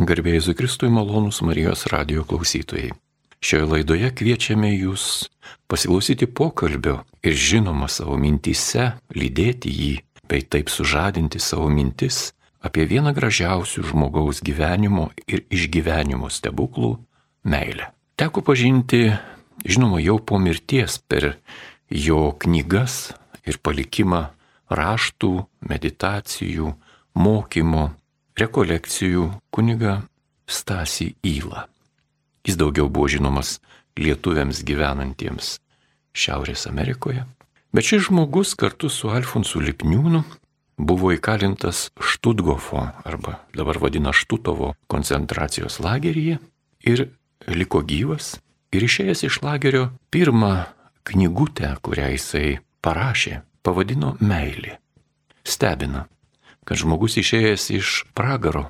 Garbėjai Zukristui malonus Marijos radio klausytojai. Šioje laidoje kviečiame jūs pasiklausyti pokalbio ir žinoma savo mintyse lydėti jį, bei taip sužadinti savo mintis apie vieną gražiausių žmogaus gyvenimo ir išgyvenimo stebuklų - meilę. Teko pažinti, žinoma, jau po mirties per jo knygas ir palikimą raštų, meditacijų, mokymo rekolekcijų kuniga Stasi Įla. Jis daugiau buvo žinomas lietuviams gyvenantiems Šiaurės Amerikoje. Bet šis žmogus kartu su Alfonsu Lipniūnu buvo įkalintas Štutgofo arba dabar vadina Štutovo koncentracijos lageryje ir liko gyvas ir išėjęs iš lagerio pirmą knygutę, kurią jisai parašė, pavadino Meilė. Stebina, kad žmogus išėjęs iš pragaro,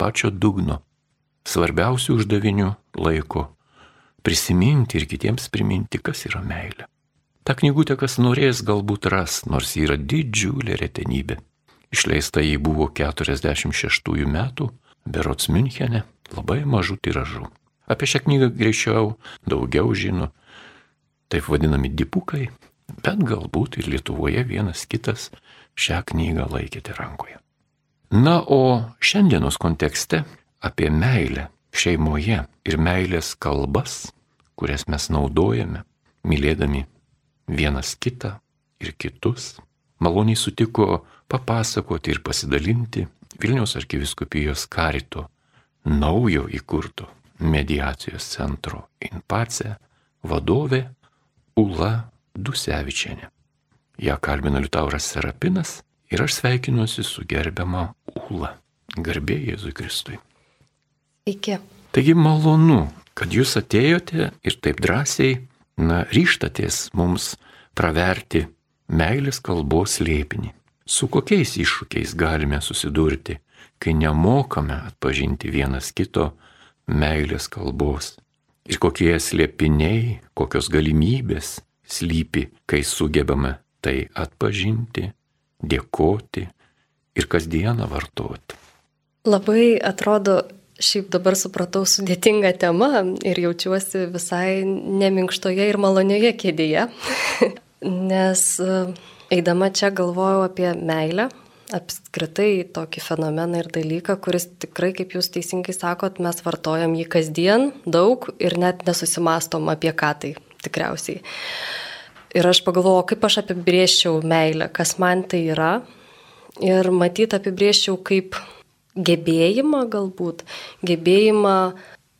pačio dugno, svarbiausių uždavinių laiko prisiminti ir kitiems priminti, kas yra meilė. Ta knygutė, kas norės, galbūt ras, nors yra didžiulė retenybė. Išleista jį buvo 46 metų, berots Münchene, labai mažų tiražų. Apie šią knygą greičiau daugiau žino, taip vadinami dipukai, bet galbūt ir Lietuvoje vienas kitas šią knygą laikėte rankoje. Na, o šiandienos kontekste apie meilę šeimoje ir meilės kalbas, kurias mes naudojame, mylėdami vienas kitą ir kitus, maloniai sutiko papasakoti ir pasidalinti Vilniaus arkiviskupijos karito naujo įkurto mediacijos centro Inpace vadovė Ula Dusevičiane. Ja kalbina Liutauras Serapinas ir aš sveikinuosi su gerbiama Ūla. Garbė Jėzui Kristui. Iki. Taigi malonu, kad jūs atėjote ir taip drąsiai, na, ryštatės mums praverti meilės kalbos lėpinį. Su kokiais iššūkiais galime susidurti, kai nemokame atpažinti vienas kito meilės kalbos. Ir kokie slėpiniai, kokios galimybės slypi, kai sugebame tai atpažinti, dėkoti ir kasdieną vartoti. Labai atrodo, šiaip dabar supratau sudėtingą temą ir jaučiuosi visai neminkštoje ir malonioje kėdėje, nes e, eidama čia galvojau apie meilę, apskritai tokį fenomeną ir dalyką, kuris tikrai, kaip jūs teisingai sakot, mes vartojam jį kasdien daug ir net nesusimastom apie ką tai tikriausiai. Ir aš pagalvojau, kaip aš apibrieščiau meilę, kas man tai yra. Ir matyt, apibrieščiau kaip gebėjimą galbūt, gebėjimą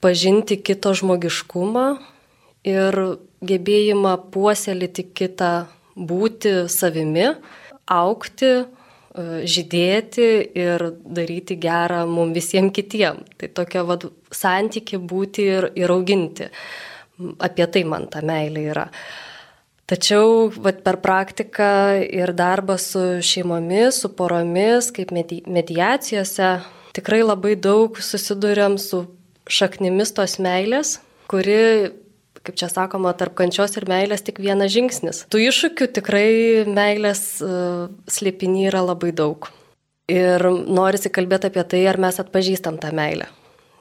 pažinti kito žmogiškumą ir gebėjimą puoselėti kitą, būti savimi, aukti, e, žydėti ir daryti gerą mums visiems kitiems. Tai tokia vad santyki būti ir, ir auginti. Apie tai man ta meilė yra. Tačiau vat, per praktiką ir darbą su šeimomis, su poromis, kaip mediacijose, tikrai labai daug susidurėm su šaknimis tos meilės, kuri, kaip čia sakoma, tarp kančios ir meilės tik vienas žingsnis. Tų iššūkių tikrai meilės uh, slėpinį yra labai daug. Ir norisi kalbėti apie tai, ar mes atpažįstam tą meilę.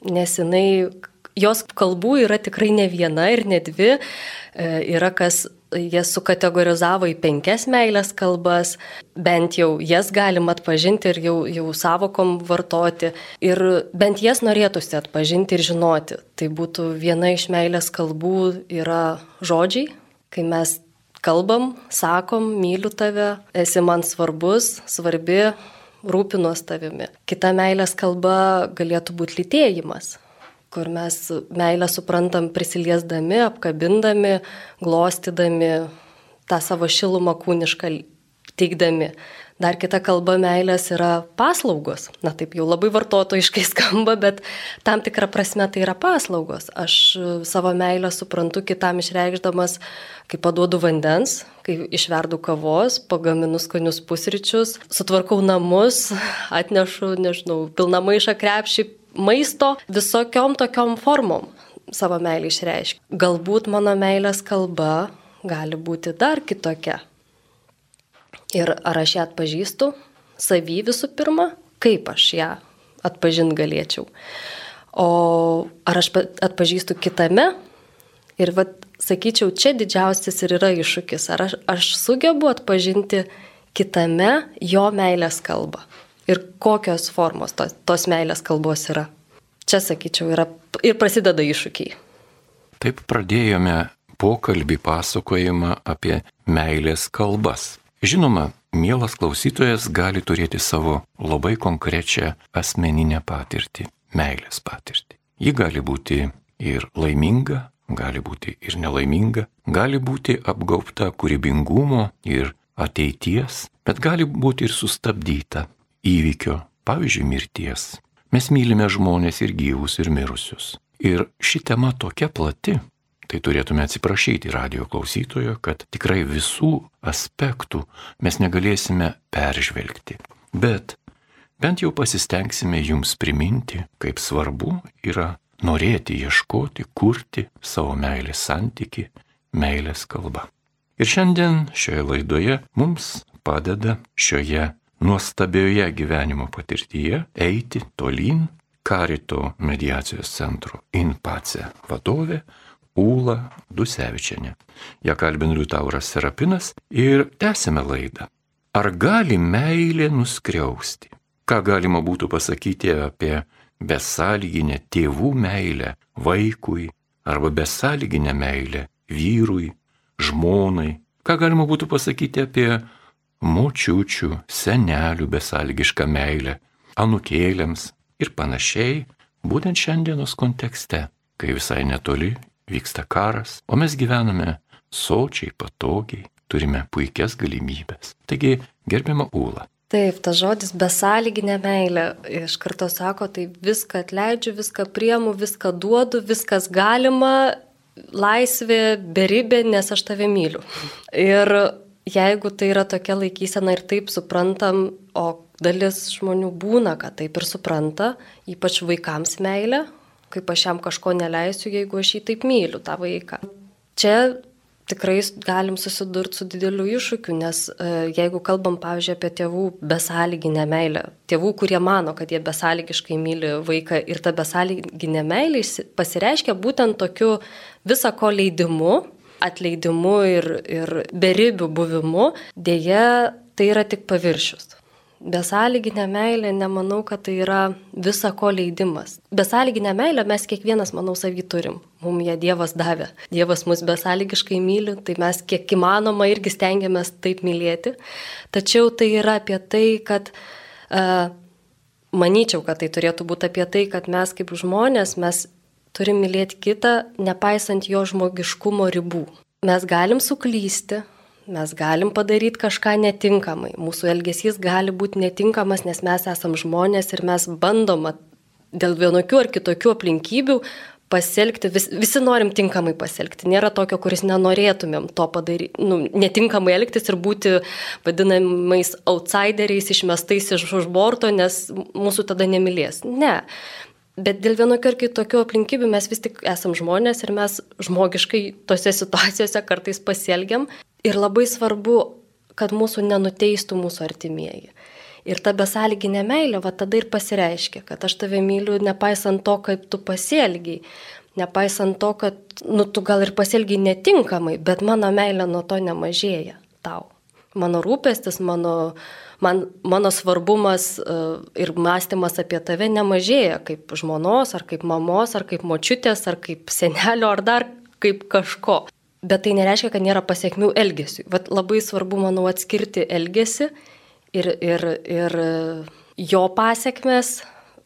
Nes jinai, jos kalbų yra tikrai ne viena ir ne dvi. E, yra kas jie sukategorizavo į penkias meilės kalbas, bent jau jas galim atpažinti ir jau, jau savokom vartoti. Ir bent jas norėtųsi atpažinti ir žinoti. Tai būtų viena iš meilės kalbų yra žodžiai, kai mes kalbam, sakom, myliu tave, esi man svarbus, svarbi, rūpinuos tavimi. Kita meilės kalba galėtų būti lytėjimas kur mes meilę suprantam prisiliesdami, apkabindami, glostydami tą savo šilumą kūnišką teikdami. Dar kita kalba meilės yra paslaugos. Na taip jau labai vartotojiškai skamba, bet tam tikrą prasme tai yra paslaugos. Aš savo meilę suprantu kitam išreikšdamas, kai paduodu vandens, kai išverdu kavos, pagaminu skanius pusryčius, sutvarkau namus, atnešu, nežinau, pilną maišą krepšį, maisto visokiom tokiom formom savo meilį išreiškia. Galbūt mano meilės kalba gali būti dar kitokia. Ir ar aš ją atpažįstu, savy visų pirma, kaip aš ją atpažinti galėčiau. O ar aš atpažįstu kitame? Ir vad, sakyčiau, čia didžiausias ir yra iššūkis. Ar aš, aš sugebu atpažinti kitame jo meilės kalbą? Ir kokios formos tos, tos meilės kalbos yra? Čia, sakyčiau, yra ir prasideda iššūkiai. Taip pradėjome pokalbį pasakojimą apie meilės kalbas. Žinoma, mielas klausytojas gali turėti savo labai konkrečią asmeninę patirtį - meilės patirtį. Ji gali būti ir laiminga, gali būti ir nelaiminga, gali būti apgaubta kūrybingumo ir ateities, bet gali būti ir sustabdyta įvykio, pavyzdžiui, mirties. Mes mylime žmonės ir gyvus, ir mirusius. Ir ši tema tokia plati, tai turėtume atsiprašyti radio klausytojo, kad tikrai visų aspektų mes negalėsime peržvelgti. Bet bent jau pasistengsime jums priminti, kaip svarbu yra norėti ieškoti, kurti savo meilės santyki, meilės kalba. Ir šiandien šioje laidoje mums padeda šioje nuostabioje gyvenimo patirtyje eiti tolyn Karito mediacijos centro Inpace vadovė Ūla Dusevičianė. Ja kalbinu Liutauras Serapinas ir tęsime laidą. Ar gali meilė nuskriausti? Ką galima būtų pasakyti apie besąlyginę tėvų meilę vaikui arba besąlyginę meilę vyrui, žmonai? Ką galima būtų pasakyti apie močiučių, senelių besąlygišką meilę, anukėlėms ir panašiai, būtent šiandienos kontekste, kai visai netoli vyksta karas, o mes gyvename sočiai, patogiai, turime puikias galimybės. Taigi, gerbiama Ūla. Taip, tas žodis besąlyginė meilė iš karto sako, tai viską atleidžiu, viską priemu, viską duodu, viskas galima, laisvė, beribė, nes aš tave myliu. Ir jeigu tai yra tokia laikysena ir taip suprantam, o dalis žmonių būna, kad taip ir supranta, ypač vaikams meilė, kaip aš jam kažko neleisiu, jeigu aš jį taip myliu, tą vaiką. Čia tikrai galim susidurti su dideliu iššūkiu, nes e, jeigu kalbam, pavyzdžiui, apie tėvų besąlyginę meilę, tėvų, kurie mano, kad jie besąlygiškai myli vaiką ir ta besąlyginė meilė pasireiškia būtent tokiu visako leidimu, atleidimu ir, ir beribių buvimu, dėja tai yra tik paviršius. Besąlyginė meilė, nemanau, kad tai yra visa ko leidimas. Besąlyginę meilę mes kiekvienas, manau, savį turim. Mums ją Dievas davė. Dievas mus besąlygiškai myli, tai mes kiek įmanoma irgi stengiamės taip mylėti. Tačiau tai yra apie tai, kad uh, manyčiau, kad tai turėtų būti apie tai, kad mes kaip žmonės, mes turim mylėti kitą, nepaisant jo žmogiškumo ribų. Mes galim suklysti, mes galim padaryti kažką netinkamai. Mūsų elgesys gali būti netinkamas, nes mes esam žmonės ir mes bandom dėl vienokių ar kitokių aplinkybių pasielgti, vis, visi norim tinkamai pasielgti. Nėra tokio, kuris nenorėtumėm to padaryti, nu, netinkamai elgtis ir būti vadinamais outsideriais, išmestais iš už borto, nes mūsų tada nemylės. Ne. Bet dėl vienokių ar kitokių aplinkybių mes vis tik esam žmonės ir mes žmogiškai tose situacijose kartais pasielgiam Ir labai svarbu, kad mūsų nenuteistų mūsų artimieji. Ir ta besąlyginė meilė, va tada ir pasireiškia, kad aš tave myliu nepaisant to, kaip tu pasielgiai, nepaisant to, kad, nu, tu gal ir pasielgiai netinkamai, bet mano meilė nuo to nemažėja tau. Mano rūpestis, mano, man, mano svarbumas uh, ir mąstymas apie tave nemažėja kaip žmonos, ar kaip mamos, ar kaip močiutės, ar kaip senelio, ar dar kaip kažko bet tai nereiškia, kad nėra pasiekmių elgesiui. Vat labai svarbu, manau, atskirti elgesį ir, ir, ir jo pasiekmes,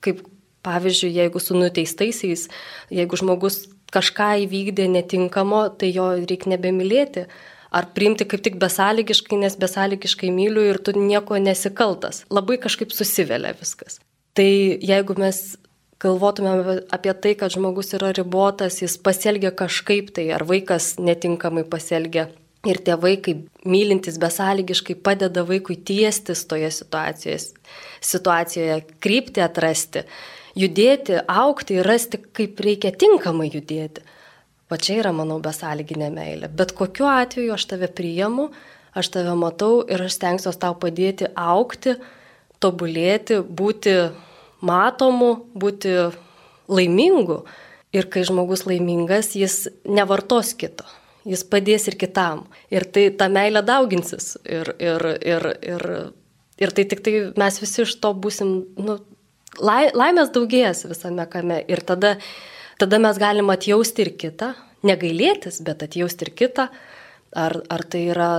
kaip pavyzdžiui, jeigu su nuteistaisiais, jeigu žmogus kažką įvykdė netinkamo, tai jo reikia nebemylėti. Ar priimti kaip tik besąlygiškai, nes besąlygiškai myliu ir tu nieko nesikaltas. Labai kažkaip susivelia viskas. Tai jeigu mes galvotumėm apie tai, kad žmogus yra ribotas, jis pasielgia kažkaip tai, ar vaikas netinkamai pasielgia. Ir tėvai, kaip mylintis besąlygiškai, padeda vaikui tiestis toje situacijoje, situacijoje krypti atrasti, judėti, aukti ir rasti, kaip reikia tinkamai judėti. Va čia yra, manau, besąlyginė meilė. Bet kokiu atveju aš tave priimu, aš tave matau ir aš stengsiuosi tau padėti aukti, tobulėti, būti matomu, būti laimingu. Ir kai žmogus laimingas, jis nevartos kito, jis padės ir kitam. Ir tai ta meilė dauginsis. Ir, ir, ir, ir, ir tai tik tai mes visi iš to busim, nu, lai, laimės daugės visame kame. Ir tada, tada mes galim atjausti ir kitą, negailėtis, bet atjausti ir kitą. Ar, ar tai yra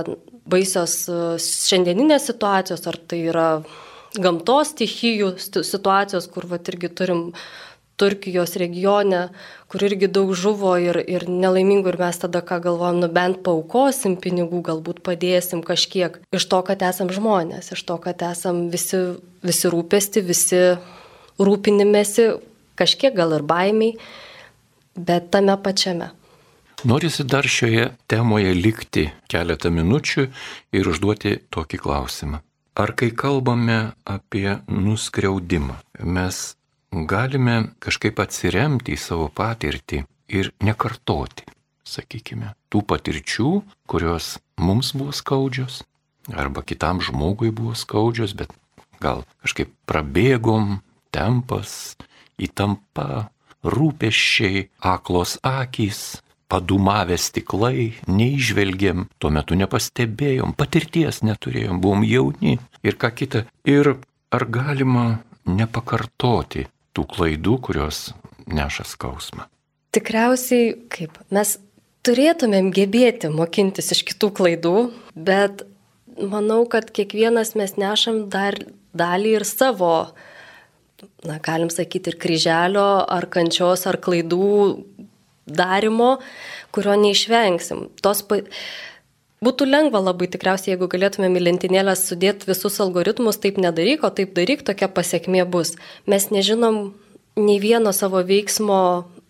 baisios šiandieninės situacijos, ar tai yra gamtos stichijų situacijos, kur va irgi turim Turkijos regione, kur irgi daug žuvo ir, ir nelaimingų ir mes tada ką galvojam, nu bent paukosim pinigų, galbūt padėsim kažkiek iš to, kad esam žmonės, iš to, kad esam visi, visi rūpesti, visi rūpinimėsi, kažkiek gal ir baimiai, bet tame pačiame. Norisi dar šioje temoje likti keletą minučių ir užduoti tokį klausimą. Ar kai kalbame apie nuskriaudimą, mes galime kažkaip atsiremti į savo patirtį ir nekartoti, sakykime, tų patirčių, kurios mums buvo skaudžios, arba kitam žmogui buvo skaudžios, bet gal kažkaip prabėgom, tempas, įtampa, rūpeščiai, aklos akys, padumavę stiklai, neižvelgėm, tuo metu nepastebėjom, patirties neturėjom, buvom jauni ir ką kita. Ir ar galima nepakartoti tų klaidų, kurios neša skausmą. Tikriausiai kaip mes turėtumėm gebėti mokintis iš kitų klaidų, bet manau, kad kiekvienas mes nešam dar dalį ir savo, na, galim sakyti, ir kryželio, ar kančios, ar klaidų darimo, kurio neišvengsim. Tos pa... Būtų lengva labai tikriausiai, jeigu galėtumėm į lentynėlės sudėti visus algoritmus, taip nedaryk, o taip daryk, tokia pasiekmė bus. Mes nežinom nei vieno savo veiksmo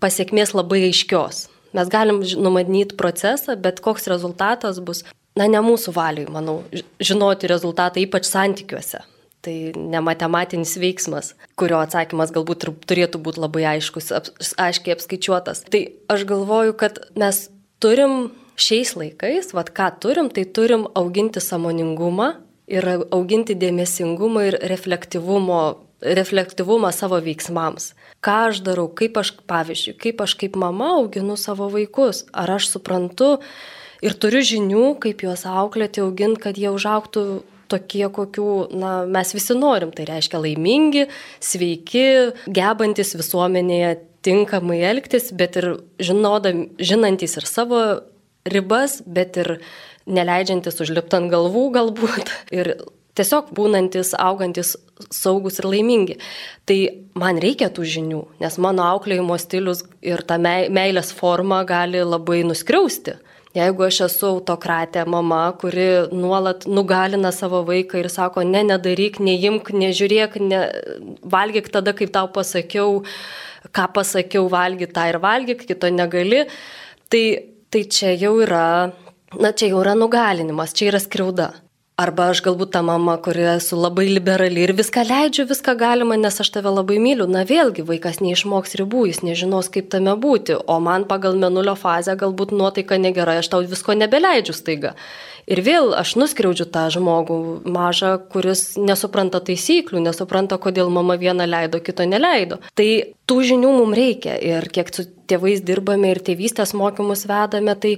pasiekmės labai aiškios. Mes galim numanyti procesą, bet koks rezultatas bus, na, ne mūsų valiui, manau, žinoti rezultatą, ypač santykiuose. Tai ne matematinis veiksmas, kurio atsakymas galbūt turėtų būti labai aiškus, ap, aiškiai apskaičiuotas. Tai aš galvoju, kad mes turim šiais laikais, vad ką turim, tai turim auginti samoningumą ir auginti dėmesingumą ir reflektyvumą savo veiksmams. Ką aš darau, kaip aš, pavyzdžiui, kaip aš kaip mama auginu savo vaikus, ar aš suprantu ir turiu žinių, kaip juos auklėti, auginti, kad jie užauktų tokie, kokių na, mes visi norim. Tai reiškia laimingi, sveiki, gebantis visuomenėje tinkamai elgtis, bet ir žinodam, žinantis ir savo ribas, bet ir neleidžiantis užlipti ant galvų galbūt. Ir tiesiog būnantis, augantis saugus ir laimingi. Tai man reikia tų žinių, nes mano auklėjimo stilius ir ta meilės forma gali labai nuskriausti. Jeigu aš esu autokratė mama, kuri nuolat nugalina savo vaiką ir sako, ne, nedaryk, neimk, nežiūrėk, ne, valgyk tada, kaip tau pasakiau, ką pasakiau, valgyk tą ir valgyk, kito negali, tai tai čia jau yra, na čia jau yra nugalinimas, čia yra skriauda. Arba aš galbūt ta mama, kuri esu labai liberali ir viską leidžiu, viską galima, nes aš tave labai myliu. Na vėlgi, vaikas neišmoks ribų, jis nežinos, kaip tame būti. O man pagal menulio fazę galbūt nuotaika negerai, aš tau visko nebeleidžiu staiga. Ir vėl aš nuskriaudžiu tą žmogų mažą, kuris nesupranta taisyklių, nesupranta, kodėl mama vieną leido, kito neleido. Tai tų žinių mums reikia ir kiek su tėvais dirbame ir tėvystės mokymus vedame, tai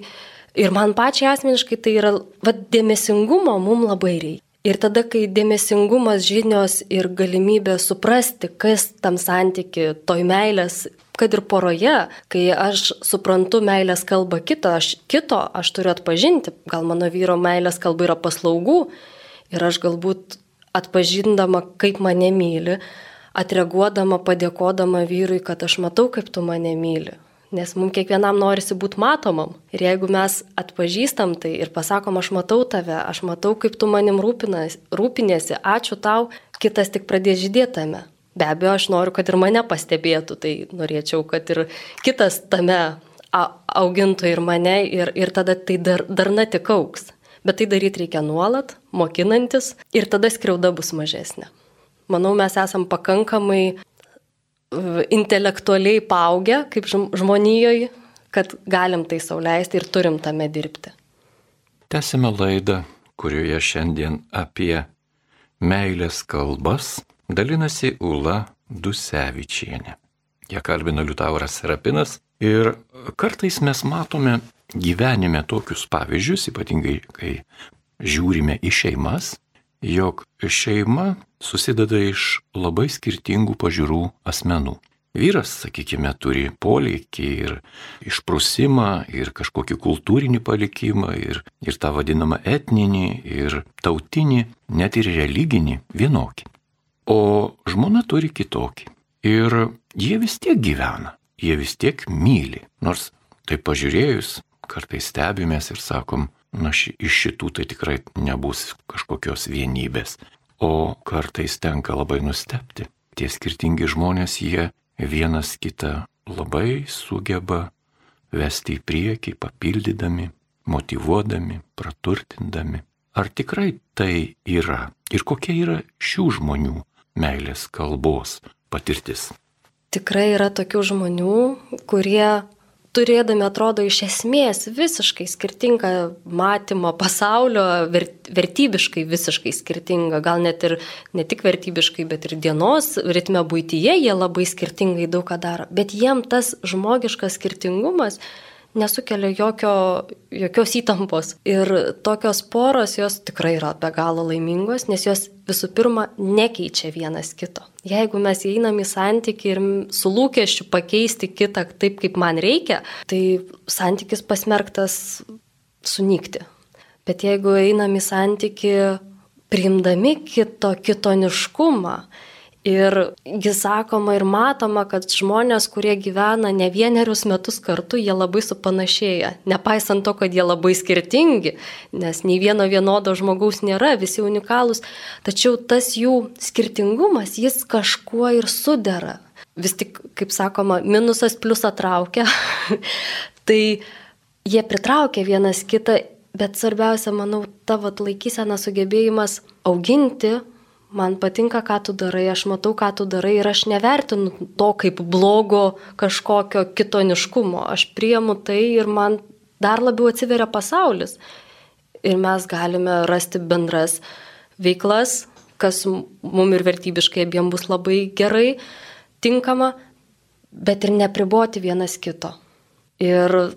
Ir man pačiai asmeniškai tai yra, vad, dėmesingumo mums labai reikia. Ir tada, kai dėmesingumas, žinios ir galimybė suprasti, kas tam santyki, toj meilės, kad ir poroje, kai aš suprantu meilės kalbą kito, aš kito, aš turiu atpažinti, gal mano vyro meilės kalba yra paslaugų ir aš galbūt atpažindama, kaip mane myli, atreaguodama, padėkodama vyrui, kad aš matau, kaip tu mane myli nes mums kiekvienam norisi būti matomam. Ir jeigu mes atpažįstam tai ir pasakom, aš matau tave, aš matau, kaip tu manim rūpinas, rūpinėsi, ačiū tau, kitas tik pradės žydėtame. Be abejo, aš noriu, kad ir mane pastebėtų, tai norėčiau, kad ir kitas tame augintų ir mane ir, ir tada tai dar, darna tik auks. Bet tai daryti reikia nuolat, mokinantis ir tada skriauda bus mažesnė. Manau, mes esam pakankamai intelektualiai paaugę kaip žmonijoje, kad galim tai sauliaisti ir turim tame dirbti. Tęsime laidą, kurioje šiandien apie meilės kalbas dalinasi Ula Dusevičienė. Ją kalbina Liutauras Serapinas ir kartais mes matome gyvenime tokius pavyzdžius, ypatingai kai žiūrime į šeimas, jog šeima susideda iš labai skirtingų pažiūrų asmenų. Vyras, sakykime, turi poleikį ir išprusimą, ir kažkokį kultūrinį palikimą, ir, ir tą vadinamą etninį, ir tautinį, net ir religinį vienokį. O žmona turi kitokį. Ir jie vis tiek gyvena, jie vis tiek myli. Nors tai pažiūrėjus, kartais stebimės ir sakom, na ši, iš šitų tai tikrai nebus kažkokios vienybės. O kartais tenka labai nustepti. Tie skirtingi žmonės, jie vienas kitą labai sugeba vesti į priekį, papildydami, motivuodami, praturtindami. Ar tikrai tai yra ir kokia yra šių žmonių meilės kalbos patirtis? Tikrai yra tokių žmonių, kurie turėdami atrodo iš esmės visiškai skirtingą matymą pasaulio, vertybiškai visiškai skirtingą, gal net ir ne tik vertybiškai, bet ir dienos ritme būtyje jie labai skirtingai daug ką daro. Bet jiem tas žmogiškas skirtingumas nesukelia jokio, jokios įtampos. Ir tokios poros jos tikrai yra be galo laimingos, nes jos visų pirma nekeičia vienas kito. Jeigu mes einam į santyki ir su lūkesčiu pakeisti kitą taip, kaip man reikia, tai santykis pasmerktas sunykti. Bet jeigu einam į santyki priimdami kito kitoniškumą, Ir jis sakoma ir matoma, kad žmonės, kurie gyvena ne vienerius metus kartu, jie labai supanašėja. Nepaisant to, kad jie labai skirtingi, nes nei vieno vienodo žmogaus nėra, visi unikalūs, tačiau tas jų skirtingumas, jis kažkuo ir sudera. Vis tik, kaip sakoma, minusas plus atraukia. tai jie pritraukia vienas kitą, bet svarbiausia, manau, tavo laikysena sugebėjimas auginti man patinka, ką tu darai, aš matau, ką tu darai ir aš nevertinu to kaip blogo kažkokio kitoniškumo. Aš priemu tai ir man dar labiau atsiveria pasaulis. Ir mes galime rasti bendras veiklas, kas mum ir vertybiškai abiem bus labai gerai, tinkama, bet ir nepriboti vienas kito. Ir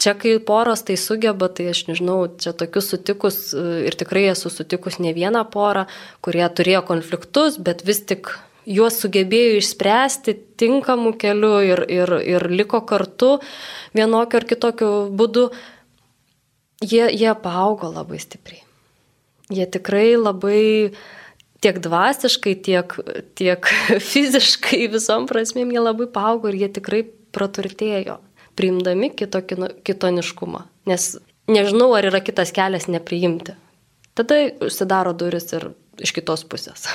Čia, kai poros tai sugeba, tai aš nežinau, čia tokius sutikus ir tikrai esu sutikus ne vieną porą, kurie turėjo konfliktus, bet vis tik juos sugebėjo išspręsti tinkamų kelių ir, ir, ir liko kartu vienokiu ar kitokiu būdu. Jie, jie paaugo labai stipriai. Jie tikrai labai tiek dvasiškai, tiek, tiek fiziškai visom prasmėm jie labai paaugo ir jie tikrai praturtėjo priimdami kito kitoniškumą. Nes nežinau, ar yra kitas kelias nepriimti. Tada užsidaro duris ir iš kitos pusės.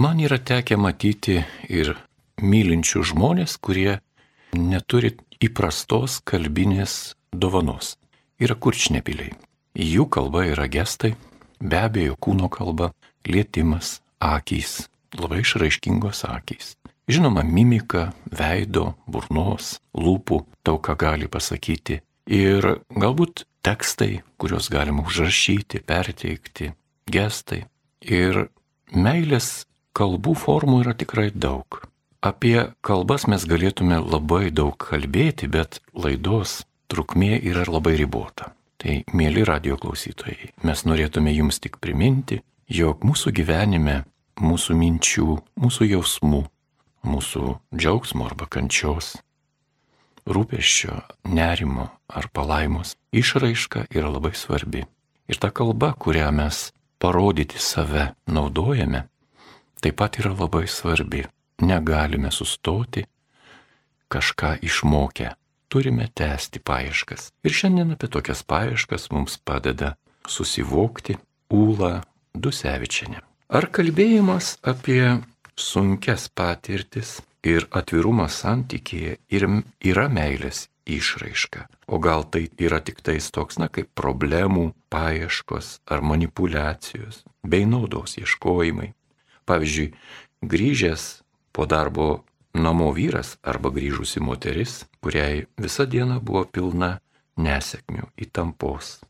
Man yra tekę matyti ir mylinčių žmonės, kurie neturi įprastos kalbinės dovanos. Yra kurčnebiliai. Jų kalba yra gestai, be abejo kūno kalba, lietimas, akys, labai išraiškingos akys. Žinoma, mimika, veido, burnos, lūpų daug ką gali pasakyti. Ir galbūt tekstai, kuriuos galima užrašyti, perteikti, gestai. Ir meilės kalbų formų yra tikrai daug. Apie kalbas mes galėtume labai daug kalbėti, bet laidos trukmė yra labai ribota. Tai, mėly radio klausytojai, mes norėtume jums tik priminti, jog mūsų gyvenime, mūsų minčių, mūsų jausmų, mūsų džiaugsmo arba kančios, rūpeščio, nerimo ar palaimos išraiška yra labai svarbi. Ir ta kalba, kurią mes parodyti save naudojame, taip pat yra labai svarbi. Negalime sustoti kažką išmokę. Turime tęsti paieškas. Ir šiandien apie tokias paieškas mums padeda susivokti Ūla Dusevičianė. Ar kalbėjimas apie sunkes patirtis ir atvirumas santykėje ir yra meilės išraiška. O gal tai yra tik tais toks, na, kaip problemų paieškos ar manipulacijos bei naudos ieškojimai. Pavyzdžiui, grįžęs po darbo namo vyras arba grįžusi moteris, kuriai visą dieną buvo pilna nesėkmių, įtampos,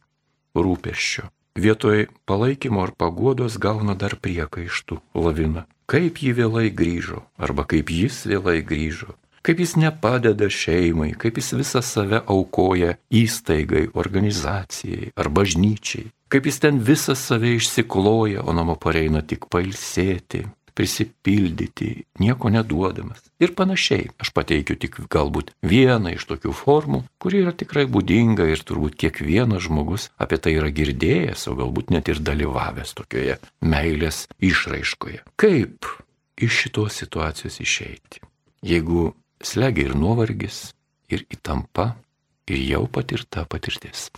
rūpeščio. Vietoj palaikymo ar paguodos gauna dar priekaištų laviną kaip ji vėlai grįžo, arba kaip jis vėlai grįžo, kaip jis nepadeda šeimai, kaip jis visą save aukoja įstaigai, organizacijai ar bažnyčiai, kaip jis ten visą save išsikloja, o namo pareina tik pailsėti, prisipildyti, nieko neduodamas. Ir panašiai. Aš pateikiu tik galbūt vieną iš tokių formų, kuri yra tikrai būdinga ir turbūt kiekvienas žmogus apie tai yra girdėjęs, o galbūt net ir dalyvavęs tokioje meilės išraiškoje. Kaip iš šitos situacijos išeiti? Jeigu slegia ir nuovargis, ir įtampa, ir jau patirta patirtis.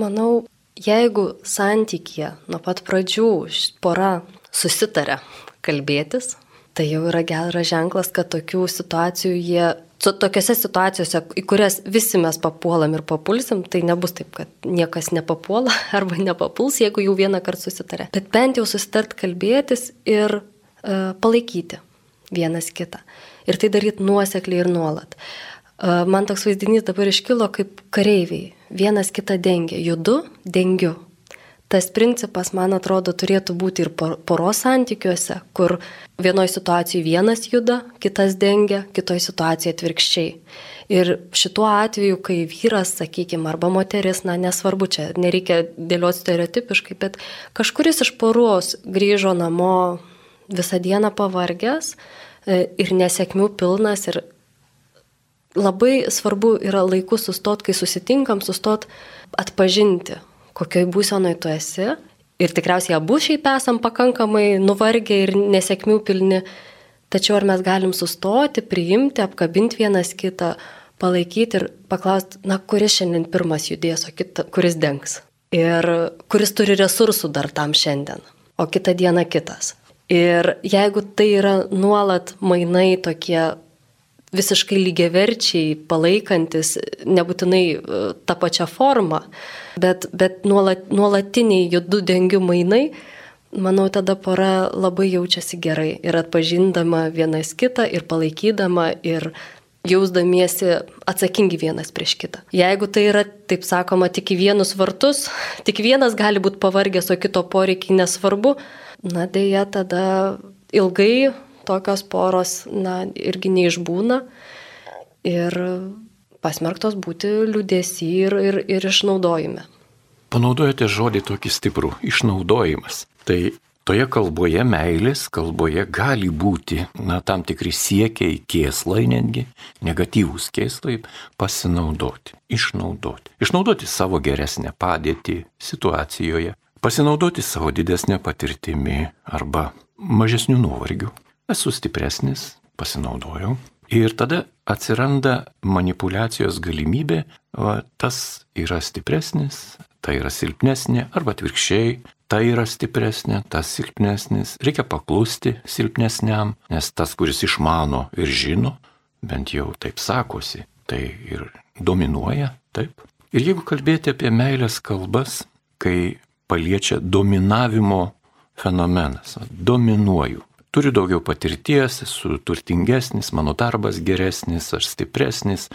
Manau, jeigu santykė nuo pat pradžių pora susitarė kalbėtis, tai jau yra geras ženklas, kad tokių situacijų jie, tokiose situacijose, į kurias visi mes papuolam ir papulsim, tai nebus taip, kad niekas nepapuola arba nepapuls, jeigu jau vieną kartą susitarė. Bet bent jau susitart kalbėtis ir uh, palaikyti vienas kitą ir tai daryti nuosekliai ir nuolat. Man toks vaizdinys dabar iškilo kaip kareiviai. Vienas kitą dengia. Judu, dengiu. Tas principas, man atrodo, turėtų būti ir poros santykiuose, kur vienoje situacijoje vienas juda, kitas dengia, kitoje situacijoje atvirkščiai. Ir šituo atveju, kai vyras, sakykime, arba moteris, na nesvarbu, čia nereikia dėlioti stereotipiškai, bet kažkuris iš poros grįžo namo visą dieną pavargęs, E, ir nesėkmių pilnas ir labai svarbu yra laiku sustot, kai susitinkam, sustot atpažinti, kokioj būsenoj tu esi. Ir tikriausiai abu šiaip esam pakankamai nuvargę ir nesėkmių pilni. Tačiau ar mes galim sustoti, priimti, apkabinti vienas kitą, palaikyti ir paklausti, na, kuris šiandien pirmas judės, o kita, kuris dengs. Ir kuris turi resursų dar tam šiandien, o kitą dieną kitas. Ir jeigu tai yra nuolat mainai tokie visiškai lygiaverčiai, palaikantis, nebūtinai e, tą pačią formą, bet, bet nuolat, nuolatiniai judu dengių mainai, manau, tada pora labai jaučiasi gerai ir atpažindama vienas kitą ir palaikydama ir jausdamiesi atsakingi vienas prieš kitą. Jeigu tai yra, taip sakoma, tik į vienus vartus, tik vienas gali būti pavargęs, o kito poreikiai nesvarbu, na dėja tada ilgai tokios poros, na, irgi neišbūna ir pasmerktos būti liūdėsi ir, ir, ir išnaudojime. Panaudojate žodį tokį stiprų - išnaudojimas. Tai toje kalboje, meilės kalboje gali būti, na, tam tikri siekiai, kėslai netgi, negatyvūs kėslai pasinaudoti, išnaudoti. Išnaudoti savo geresnę padėtį situacijoje, pasinaudoti savo didesnę patirtimi arba mažesnių nuovargių. Esu stipresnis, pasinaudojau. Ir tada atsiranda manipulacijos galimybė, va, tas yra stipresnis, tai yra silpnesnė, arba atvirkščiai, tai yra stipresnė, tas silpnesnis. Reikia paklusti silpnesniam, nes tas, kuris išmano ir žino, bent jau taip sakosi, tai ir dominuoja, taip. Ir jeigu kalbėti apie meilės kalbas, kai paliečia dominavimo fenomenas. Dominuoju. Turiu daugiau patirties, esu turtingesnis, mano darbas geresnis, aš stipresnis,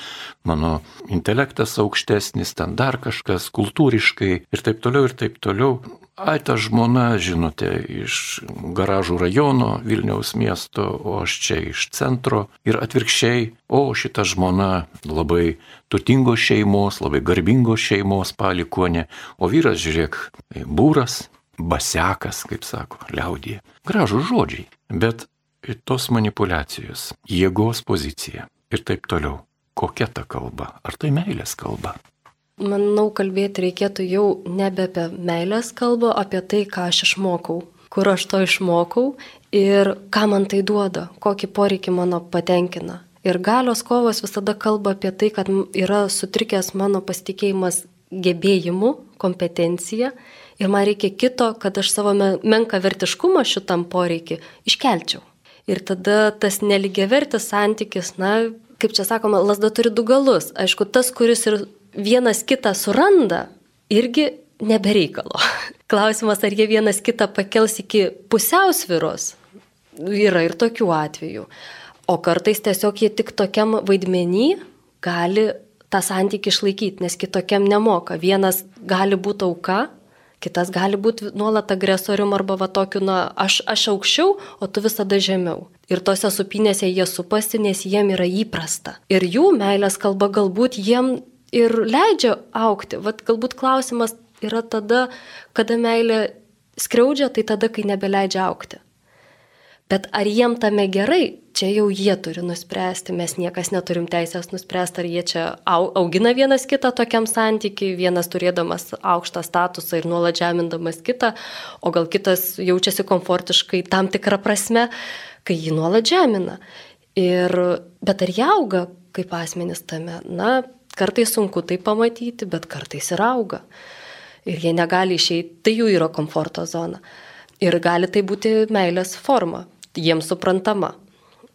mano intelektas aukštesnis, ten dar kažkas kultūriškai ir taip toliau ir taip toliau. Ai, ta žmona, žinote, iš garažų rajono Vilniaus miesto, o aš čia iš centro ir atvirkščiai, o šita žmona labai turtingos šeimos, labai garbingos šeimos palikonė, o vyras, žiūrėk, būras, basekas, kaip sako, liaudė. Gražų žodžiai, bet tos manipulacijos, jėgos pozicija ir taip toliau. Kokia ta kalba? Ar tai meilės kalba? Manau, kalbėti reikėtų jau nebe apie meilės kalbą, apie tai, ką aš išmokau, kur aš to išmokau ir ką man tai duoda, kokį poreikį mano patenkina. Ir galios kovos visada kalba apie tai, kad yra sutrikęs mano pasitikėjimas gebėjimu, kompetencija ir man reikia kito, kad aš savo menką vertiškumą šitam poreikį iškelčiau. Ir tada tas neligiavertis santykis, na, kaip čia sakoma, lasda turi du galus. Aišku, tas, kuris ir vienas kitą suranda, irgi nebereikalo. Klausimas, ar jie vienas kitą pakels iki pusiausviros. Yra ir tokių atvejų. O kartais tiesiog jie tik tokiam vaidmenį gali tą santykį išlaikyti, nes kitokiam nemoka. Vienas gali būti auka, Kitas gali būti nuolat agresorium arba va tokiu, na, aš, aš aukščiau, o tu visada žemiau. Ir tose supinėse jie supasi, nes jiem yra įprasta. Ir jų meilės kalba galbūt jiem ir leidžia aukti. Vat galbūt klausimas yra tada, kada meilė skriaudžia, tai tada, kai nebeleidžia aukti. Bet ar jiem tame gerai, čia jau jie turi nuspręsti, mes niekas neturim teisės nuspręsti, ar jie čia augina vienas kitą tokiam santykiai, vienas turėdamas aukštą statusą ir nuolat žemindamas kitą, o gal kitas jaučiasi komfortiškai tam tikrą prasme, kai jį nuolat žemina. Ir, bet ar jie auga kaip asmenys tame? Na, kartais sunku tai pamatyti, bet kartais ir auga. Ir jie negali išeiti, tai jų yra komforto zona. Ir gali tai būti meilės forma jiems suprantama.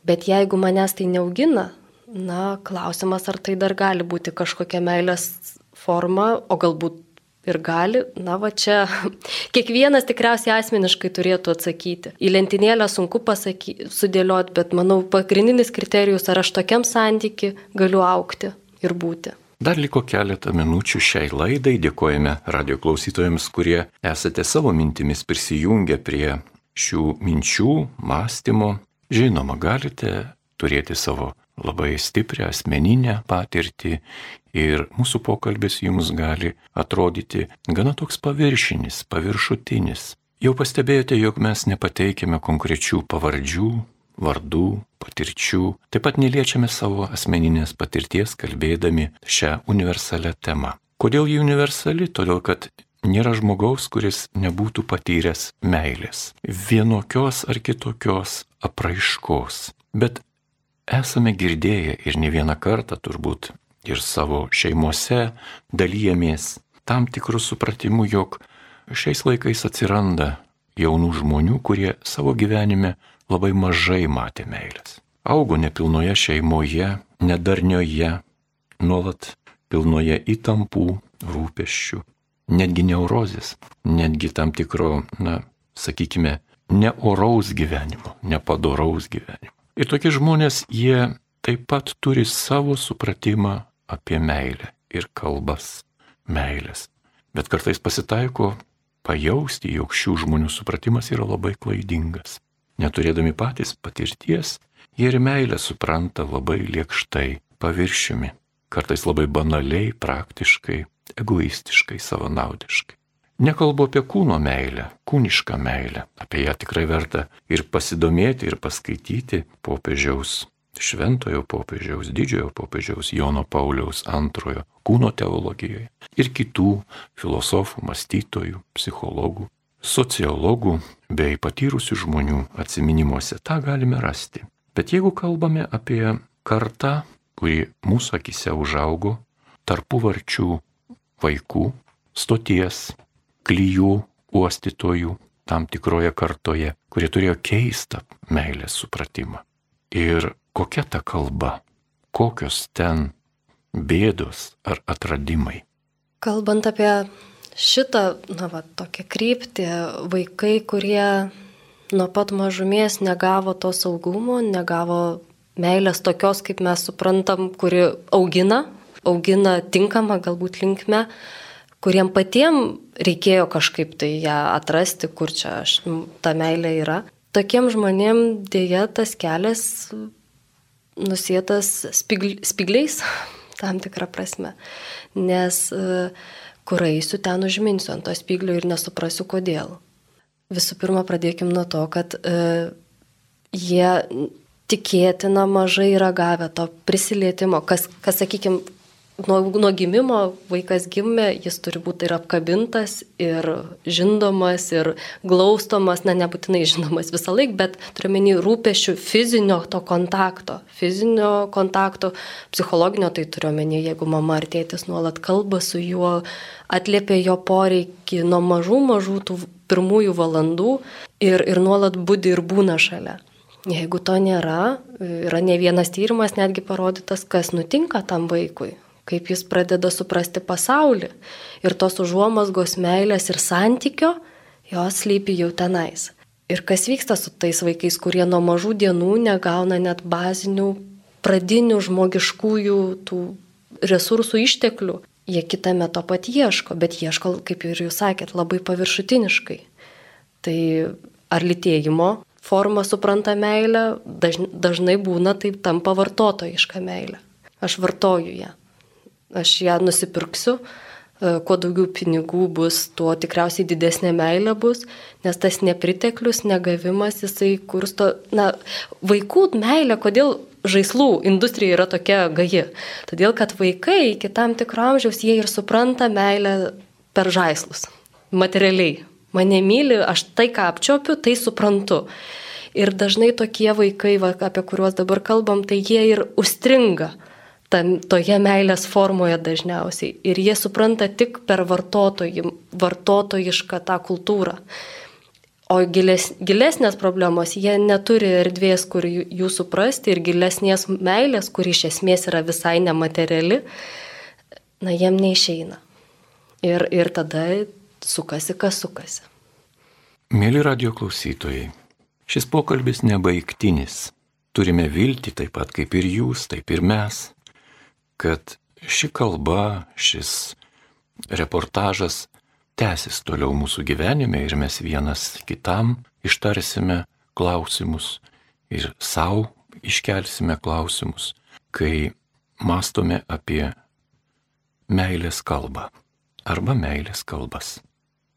Bet jeigu manęs tai neaugina, na, klausimas, ar tai dar gali būti kažkokia meilės forma, o galbūt ir gali, na va čia kiekvienas tikriausiai asmeniškai turėtų atsakyti. Į lentynėlę sunku pasakyti, sudėlioti, bet manau pagrindinis kriterijus, ar aš tokiam santyki galiu aukti ir būti. Dar liko keletą minučių šiai laidai. Dėkojame radio klausytojams, kurie esate savo mintimis prisijungę prie šių minčių, mąstymo. Žinoma, galite turėti savo labai stiprią asmeninę patirtį ir mūsų pokalbis jums gali atrodyti gana toks paviršinis, paviršutinis. Jau pastebėjote, jog mes nepateikėme konkrečių pavardžių, vardų, patirčių, taip pat neliečiame savo asmeninės patirties kalbėdami šią universalią temą. Kodėl ji universali? Todėl, kad Nėra žmogaus, kuris nebūtų patyręs meilės, vienokios ar kitokios apraiškos. Bet esame girdėję ir ne vieną kartą turbūt ir savo šeimose dalyjamės tam tikrų supratimų, jog šiais laikais atsiranda jaunų žmonių, kurie savo gyvenime labai mažai matė meilės. Augo nepilnoje šeimoje, nedarnioje, nuolat pilnoje įtampų, rūpeščių netgi neurozės, netgi tam tikro, na, sakykime, neoraus gyvenimo, nepadoraus gyvenimo. Ir tokie žmonės, jie taip pat turi savo supratimą apie meilę ir kalbas meilės. Bet kartais pasitaiko pajausti, jog šių žmonių supratimas yra labai klaidingas. Neturėdami patys patirties, jie ir meilę supranta labai liekštai, paviršiumi, kartais labai banaliai, praktiškai, egoistiškai, savanaudiškai. Nekalbu apie kūno meilę, kūnišką meilę. Apie ją tikrai verta ir pasidomėti, ir paskaityti popiežiaus, šventojo popiežiaus, didžiojo popiežiaus Jono Pauliaus antrojo kūno teologijoje ir kitų filosofų, mąstytojų, psichologų, sociologų bei patyrusių žmonių atminimuose. Ta galime rasti. Bet jeigu kalbame apie kartą, kuri mūsų akise užaugo tarpu varčių vaikų, stoties, klyjų, uostytojų tam tikroje kartoje, kurie turėjo keistą meilės supratimą. Ir kokia ta kalba, kokios ten bėdos ar atradimai. Kalbant apie šitą, na, va, tokią kryptį, vaikai, kurie nuo pat mažumės negavo to saugumo, negavo meilės tokios, kaip mes suprantam, kuri augina augina tinkamą galbūt linkme, kuriem patiem reikėjo kažkaip tai ją atrasti, kur čia aš, ta meilė yra. Tokiem žmonėm dėja tas kelias nusėtas spigl, spigliais, tam tikrą prasme. Nes e, kur eisiu, ten užminsiu ant to spiglio ir nesuprasiu kodėl. Visų pirma, pradėkim nuo to, kad e, jie tikėtina mažai yra gavę to prisilietimo, kas, kas sakykime, nuo, nuo gimimo vaikas gimė, jis turi būti ir apkabintas, ir žindomas, ir glaustomas, na nebūtinai žinomas visą laiką, bet turiuomenį rūpešių fizinio to kontakto, fizinio kontakto, psichologinio tai turiuomenį, jeigu mama ar tėtis nuolat kalba su juo, atliepia jo poreikį nuo mažų, mažų tų pirmųjų valandų ir, ir nuolat būdi ir būna šalia. Jeigu to nėra, yra ne vienas tyrimas netgi parodytas, kas nutinka tam vaikui kaip jis pradeda suprasti pasaulį. Ir tos užuomasgos meilės ir santykio, jos lypi jau tenais. Ir kas vyksta su tais vaikais, kurie nuo mažų dienų negauna net bazinių, pradinių žmogiškųjų tų resursų išteklių. jie kitame to pat ieško, bet ieško, kaip ir jūs sakėt, labai paviršutiniškai. Tai ar litėjimo forma supranta meilę, dažnai būna taip tampa vartotojiška meilė. Aš vartoju ją. Aš ją nusipirksiu, e, kuo daugiau pinigų bus, tuo tikriausiai didesnė meilė bus, nes tas nepriteklius, negavimas, jisai kursto, na, vaikų meilė, kodėl žaislų industrija yra tokia gaji. Todėl, kad vaikai iki tam tikro amžiaus jie ir supranta meilę per žaislus, materialiai. Mane myli, aš tai, ką apčiopiu, tai suprantu. Ir dažnai tokie vaikai, va, apie kuriuos dabar kalbam, tai jie ir užstringa tam, toje meilės formoje dažniausiai. Ir jie supranta tik per vartotojį, vartotojišką tą kultūrą. O giles, gilesnės problemos, jie neturi erdvės, kur jų suprasti ir gilesnės meilės, kuri iš esmės yra visai nemateriali, na, jiem neišeina. Ir, ir tada sukasi, kas sukasi. Mėly radio klausytojai, šis pokalbis nebaigtinis. Turime vilti taip pat kaip ir jūs, taip ir mes, kad ši kalba, šis reportažas tęsis toliau mūsų gyvenime ir mes vienas kitam ištarsime klausimus ir savo iškelsime klausimus, kai mastome apie meilės kalbą arba meilės kalbas,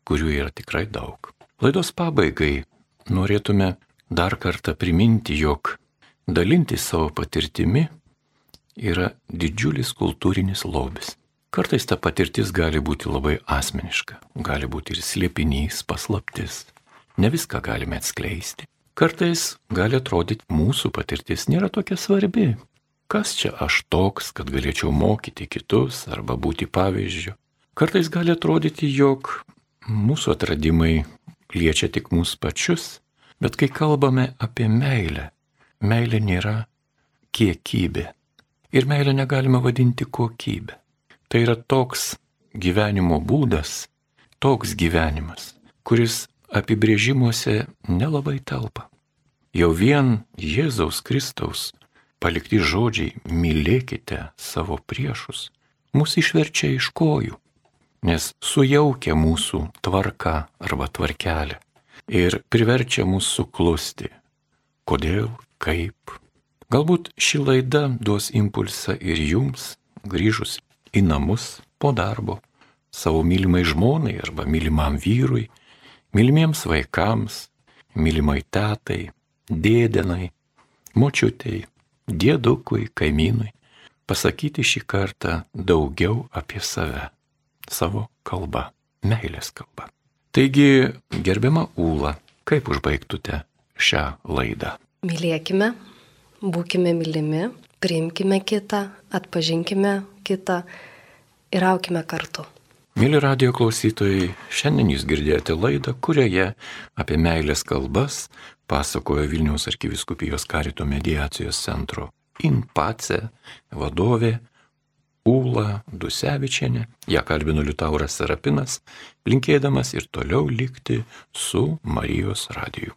kurių yra tikrai daug. Laidos pabaigai norėtume dar kartą priminti, jog dalinti savo patirtimi yra didžiulis kultūrinis lobis. Kartais ta patirtis gali būti labai asmeniška, gali būti ir slėpinys, paslaptis. Ne viską galime atskleisti. Kartais gali atrodyti, mūsų patirtis nėra tokia svarbi. Kas čia aš toks, kad galėčiau mokyti kitus arba būti pavyzdžiu. Kartais gali atrodyti, jog mūsų atradimai liečia tik mūsų pačius, bet kai kalbame apie meilę, meilė nėra kiekybė. Ir meilę negalime vadinti kokybė. Tai yra toks gyvenimo būdas, toks gyvenimas, kuris apibrėžimuose nelabai telpa. Jau vien Jėzaus Kristaus palikti žodžiai mylėkite savo priešus mus išverčia iš kojų, nes sujaukia mūsų tvarka arba tvarkelė ir priverčia mus suklusti. Kodėl, kaip. Galbūt ši laida duos impulsą ir jums, grįžus į namus po darbo, savo mylimai žmonai arba mylimam vyrui, mylimiems vaikams, mylimai tetai, dėdenai, močiutei, dėdukui, kaimynui, pasakyti šį kartą daugiau apie save, savo kalbą, meilės kalbą. Taigi, gerbiama Ūla, kaip užbaigtute šią laidą? Mylėkime, būkime mylimi, priimkime kitą, atpažinkime kitą ir aukime kartu. Mėly radio klausytojai, šiandien jūs girdėjote laidą, kurioje apie meilės kalbas pasakojo Vilniaus arkiviskupijos karito mediacijos centro Inpace vadovė Ūla Dusevičianė, ją kalbino Liutauras Sarapinas, linkėdamas ir toliau likti su Marijos radiju.